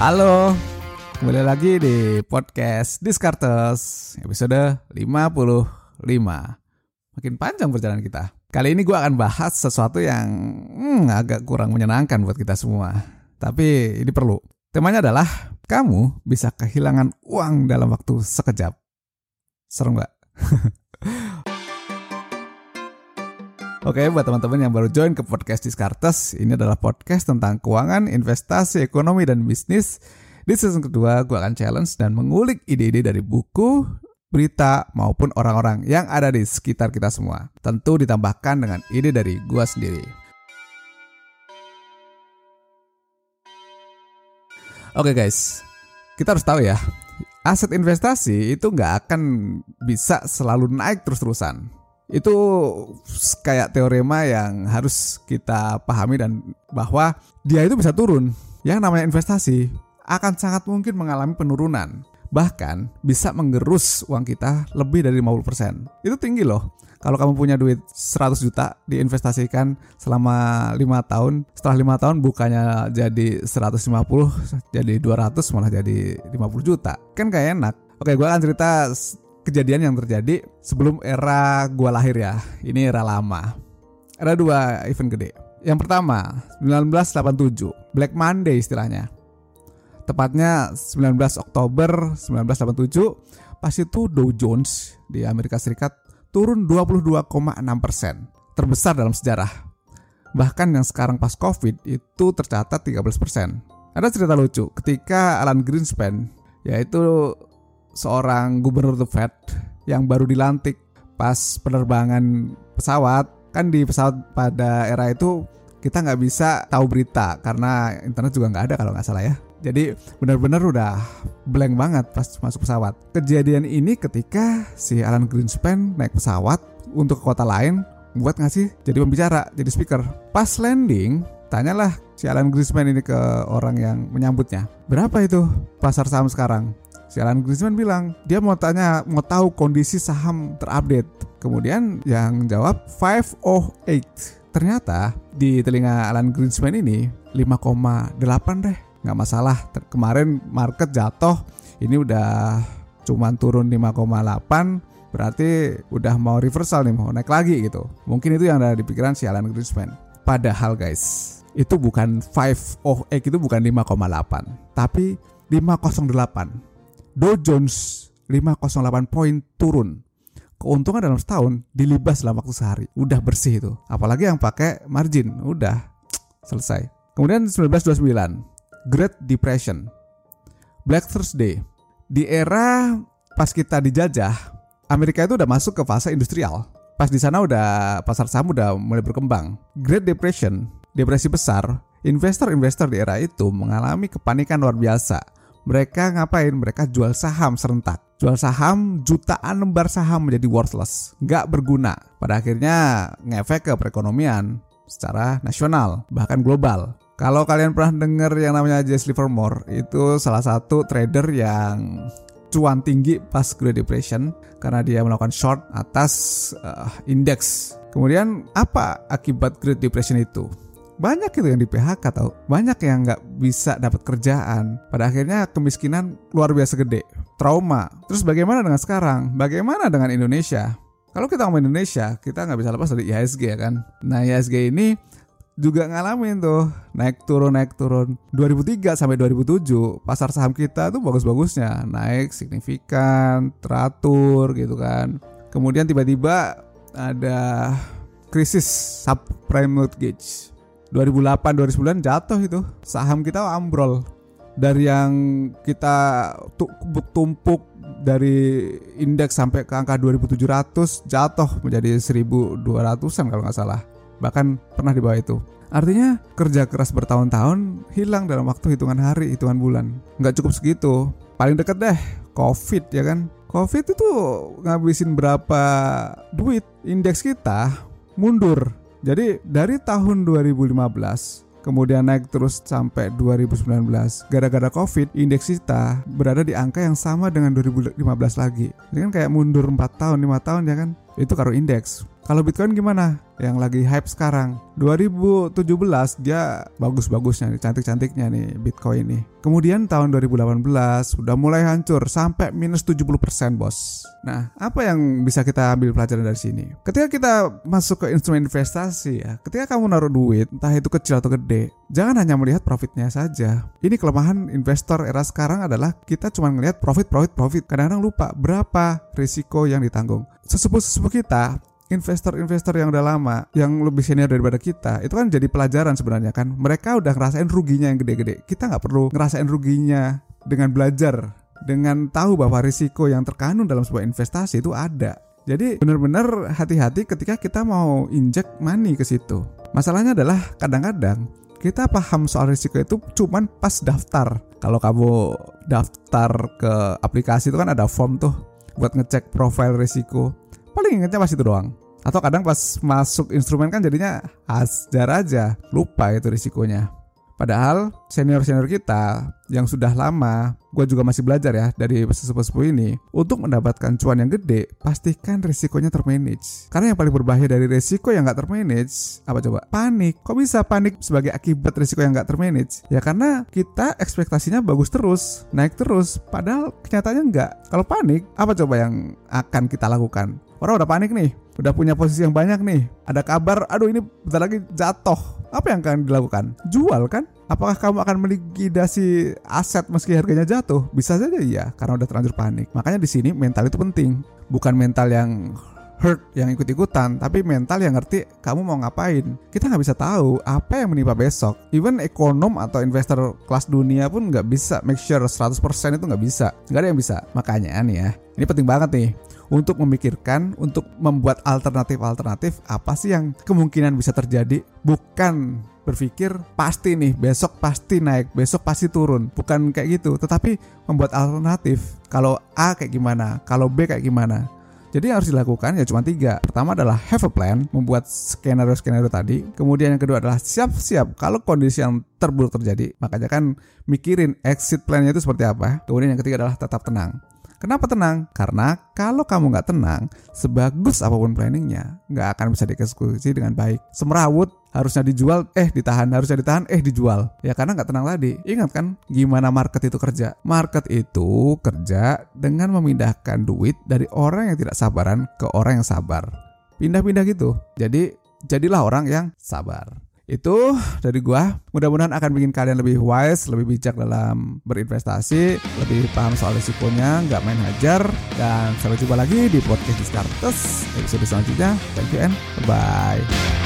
Halo, kembali lagi di podcast Discartes episode 55. Makin panjang perjalanan kita. Kali ini gue akan bahas sesuatu yang hmm, agak kurang menyenangkan buat kita semua. Tapi ini perlu. Temanya adalah kamu bisa kehilangan uang dalam waktu sekejap. Serem gak? Oke, buat teman-teman yang baru join ke podcast Discartes, ini adalah podcast tentang keuangan, investasi, ekonomi, dan bisnis. Di season kedua, gue akan challenge dan mengulik ide-ide dari buku, berita, maupun orang-orang yang ada di sekitar kita semua. Tentu ditambahkan dengan ide dari gue sendiri. Oke guys, kita harus tahu ya, aset investasi itu nggak akan bisa selalu naik terus-terusan itu kayak teorema yang harus kita pahami dan bahwa dia itu bisa turun. Yang namanya investasi akan sangat mungkin mengalami penurunan. Bahkan bisa menggerus uang kita lebih dari 50%. Itu tinggi loh. Kalau kamu punya duit 100 juta diinvestasikan selama 5 tahun, setelah 5 tahun bukannya jadi 150, jadi 200 malah jadi 50 juta. Kan kayak enak. Oke, gue akan cerita kejadian yang terjadi sebelum era gua lahir ya. Ini era lama. Ada dua event gede. Yang pertama, 1987, Black Monday istilahnya. Tepatnya 19 Oktober 1987, pas itu Dow Jones di Amerika Serikat turun 22,6 persen, terbesar dalam sejarah. Bahkan yang sekarang pas COVID itu tercatat 13 persen. Ada cerita lucu, ketika Alan Greenspan, yaitu seorang gubernur The Fed yang baru dilantik pas penerbangan pesawat. Kan di pesawat pada era itu kita nggak bisa tahu berita karena internet juga nggak ada kalau nggak salah ya. Jadi benar-benar udah blank banget pas masuk pesawat. Kejadian ini ketika si Alan Greenspan naik pesawat untuk ke kota lain buat ngasih jadi pembicara jadi speaker. Pas landing tanyalah si Alan Greenspan ini ke orang yang menyambutnya berapa itu pasar saham sekarang Si Alan Greenspan bilang dia mau tanya mau tahu kondisi saham terupdate. Kemudian yang jawab 508. Ternyata di telinga Alan Greenspan ini 5,8 deh. Nggak masalah. Kemarin market jatuh. Ini udah cuman turun 5,8 berarti udah mau reversal nih mau naik lagi gitu. Mungkin itu yang ada di pikiran si Alan Greenspan. Padahal guys, itu bukan 508 itu bukan 5,8 tapi 508 Dow Jones 508 poin turun. Keuntungan dalam setahun dilibas dalam waktu sehari. Udah bersih itu. Apalagi yang pakai margin, udah selesai. Kemudian 1929, Great Depression. Black Thursday. Di era pas kita dijajah, Amerika itu udah masuk ke fase industrial. Pas di sana udah pasar saham udah mulai berkembang. Great Depression, depresi besar, investor-investor di era itu mengalami kepanikan luar biasa mereka ngapain? Mereka jual saham serentak. Jual saham, jutaan lembar saham menjadi worthless. Nggak berguna. Pada akhirnya ngefek ke perekonomian secara nasional, bahkan global. Kalau kalian pernah dengar yang namanya Jesse Livermore, itu salah satu trader yang cuan tinggi pas Great Depression karena dia melakukan short atas uh, indeks. Kemudian apa akibat Great Depression itu? Banyak itu yang di PHK tau. Banyak yang nggak bisa dapat kerjaan. Pada akhirnya kemiskinan luar biasa gede. Trauma. Terus bagaimana dengan sekarang? Bagaimana dengan Indonesia? Kalau kita ngomong Indonesia kita nggak bisa lepas dari IHSG ya kan? Nah IHSG ini juga ngalamin tuh. Naik turun naik turun. 2003 sampai 2007 pasar saham kita tuh bagus-bagusnya. Naik signifikan teratur gitu kan. Kemudian tiba-tiba ada krisis subprime mortgage 2008 2009 jatuh itu. Saham kita ambrol. Dari yang kita tumpuk dari indeks sampai ke angka 2700 jatuh menjadi 1200-an kalau nggak salah. Bahkan pernah di bawah itu. Artinya kerja keras bertahun-tahun hilang dalam waktu hitungan hari hitungan bulan. Nggak cukup segitu. Paling deket deh covid ya kan? Covid itu ngabisin berapa duit? Indeks kita mundur jadi dari tahun 2015 kemudian naik terus sampai 2019 gara-gara covid indeks kita berada di angka yang sama dengan 2015 lagi. Ini kan kayak mundur 4 tahun 5 tahun ya kan? Itu karo indeks Kalau Bitcoin gimana? Yang lagi hype sekarang. 2017 dia bagus-bagusnya nih, cantik-cantiknya nih Bitcoin nih. Kemudian tahun 2018 sudah mulai hancur sampai minus 70% bos. Nah, apa yang bisa kita ambil pelajaran dari sini? Ketika kita masuk ke instrumen investasi ya, ketika kamu naruh duit, entah itu kecil atau gede, jangan hanya melihat profitnya saja. Ini kelemahan investor era sekarang adalah kita cuma melihat profit, profit, profit. Kadang-kadang lupa berapa risiko yang ditanggung. Sesepuh-sesepuh kita investor-investor yang udah lama, yang lebih senior daripada kita, itu kan jadi pelajaran sebenarnya kan. Mereka udah ngerasain ruginya yang gede-gede. Kita nggak perlu ngerasain ruginya dengan belajar, dengan tahu bahwa risiko yang terkandung dalam sebuah investasi itu ada. Jadi benar-benar hati-hati ketika kita mau injek money ke situ. Masalahnya adalah kadang-kadang kita paham soal risiko itu cuman pas daftar. Kalau kamu daftar ke aplikasi itu kan ada form tuh buat ngecek profil risiko paling ingetnya pas itu doang atau kadang pas masuk instrumen kan jadinya hajar aja lupa itu risikonya Padahal senior-senior kita yang sudah lama, gue juga masih belajar ya dari sesepuh-sepuh ini, untuk mendapatkan cuan yang gede, pastikan risikonya termanage. Karena yang paling berbahaya dari risiko yang gak termanage, apa coba? Panik. Kok bisa panik sebagai akibat risiko yang gak termanage? Ya karena kita ekspektasinya bagus terus, naik terus, padahal kenyataannya enggak. Kalau panik, apa coba yang akan kita lakukan? Orang udah panik nih, udah punya posisi yang banyak nih. Ada kabar, aduh ini bentar lagi jatuh. Apa yang akan dilakukan? Jual kan? Apakah kamu akan melikuidasi aset meski harganya jatuh? Bisa saja iya, karena udah terlanjur panik. Makanya di sini mental itu penting, bukan mental yang hurt yang ikut-ikutan, tapi mental yang ngerti kamu mau ngapain. Kita nggak bisa tahu apa yang menimpa besok. Even ekonom atau investor kelas dunia pun nggak bisa make sure 100% itu nggak bisa. Nggak ada yang bisa. Makanya nih ya, ini penting banget nih untuk memikirkan, untuk membuat alternatif-alternatif apa sih yang kemungkinan bisa terjadi, bukan berpikir pasti nih besok pasti naik, besok pasti turun, bukan kayak gitu, tetapi membuat alternatif. Kalau A kayak gimana, kalau B kayak gimana. Jadi yang harus dilakukan ya cuma tiga. Pertama adalah have a plan, membuat skenario-skenario tadi. Kemudian yang kedua adalah siap-siap kalau kondisi yang terburuk terjadi. Makanya kan mikirin exit plan-nya itu seperti apa. Kemudian yang ketiga adalah tetap tenang. Kenapa tenang? Karena kalau kamu nggak tenang, sebagus apa pun planningnya, nggak akan bisa dieksekusi dengan baik. Semerawut, harusnya dijual, eh ditahan, harusnya ditahan, eh dijual. Ya karena nggak tenang tadi. Ingat kan gimana market itu kerja? Market itu kerja dengan memindahkan duit dari orang yang tidak sabaran ke orang yang sabar. Pindah-pindah gitu. Jadi jadilah orang yang sabar. Itu dari gua. Mudah-mudahan akan bikin kalian lebih wise, lebih bijak dalam berinvestasi, lebih paham soal risikonya, nggak main hajar. Dan sampai jumpa lagi di podcast Discartes episode selanjutnya. Thank you and bye.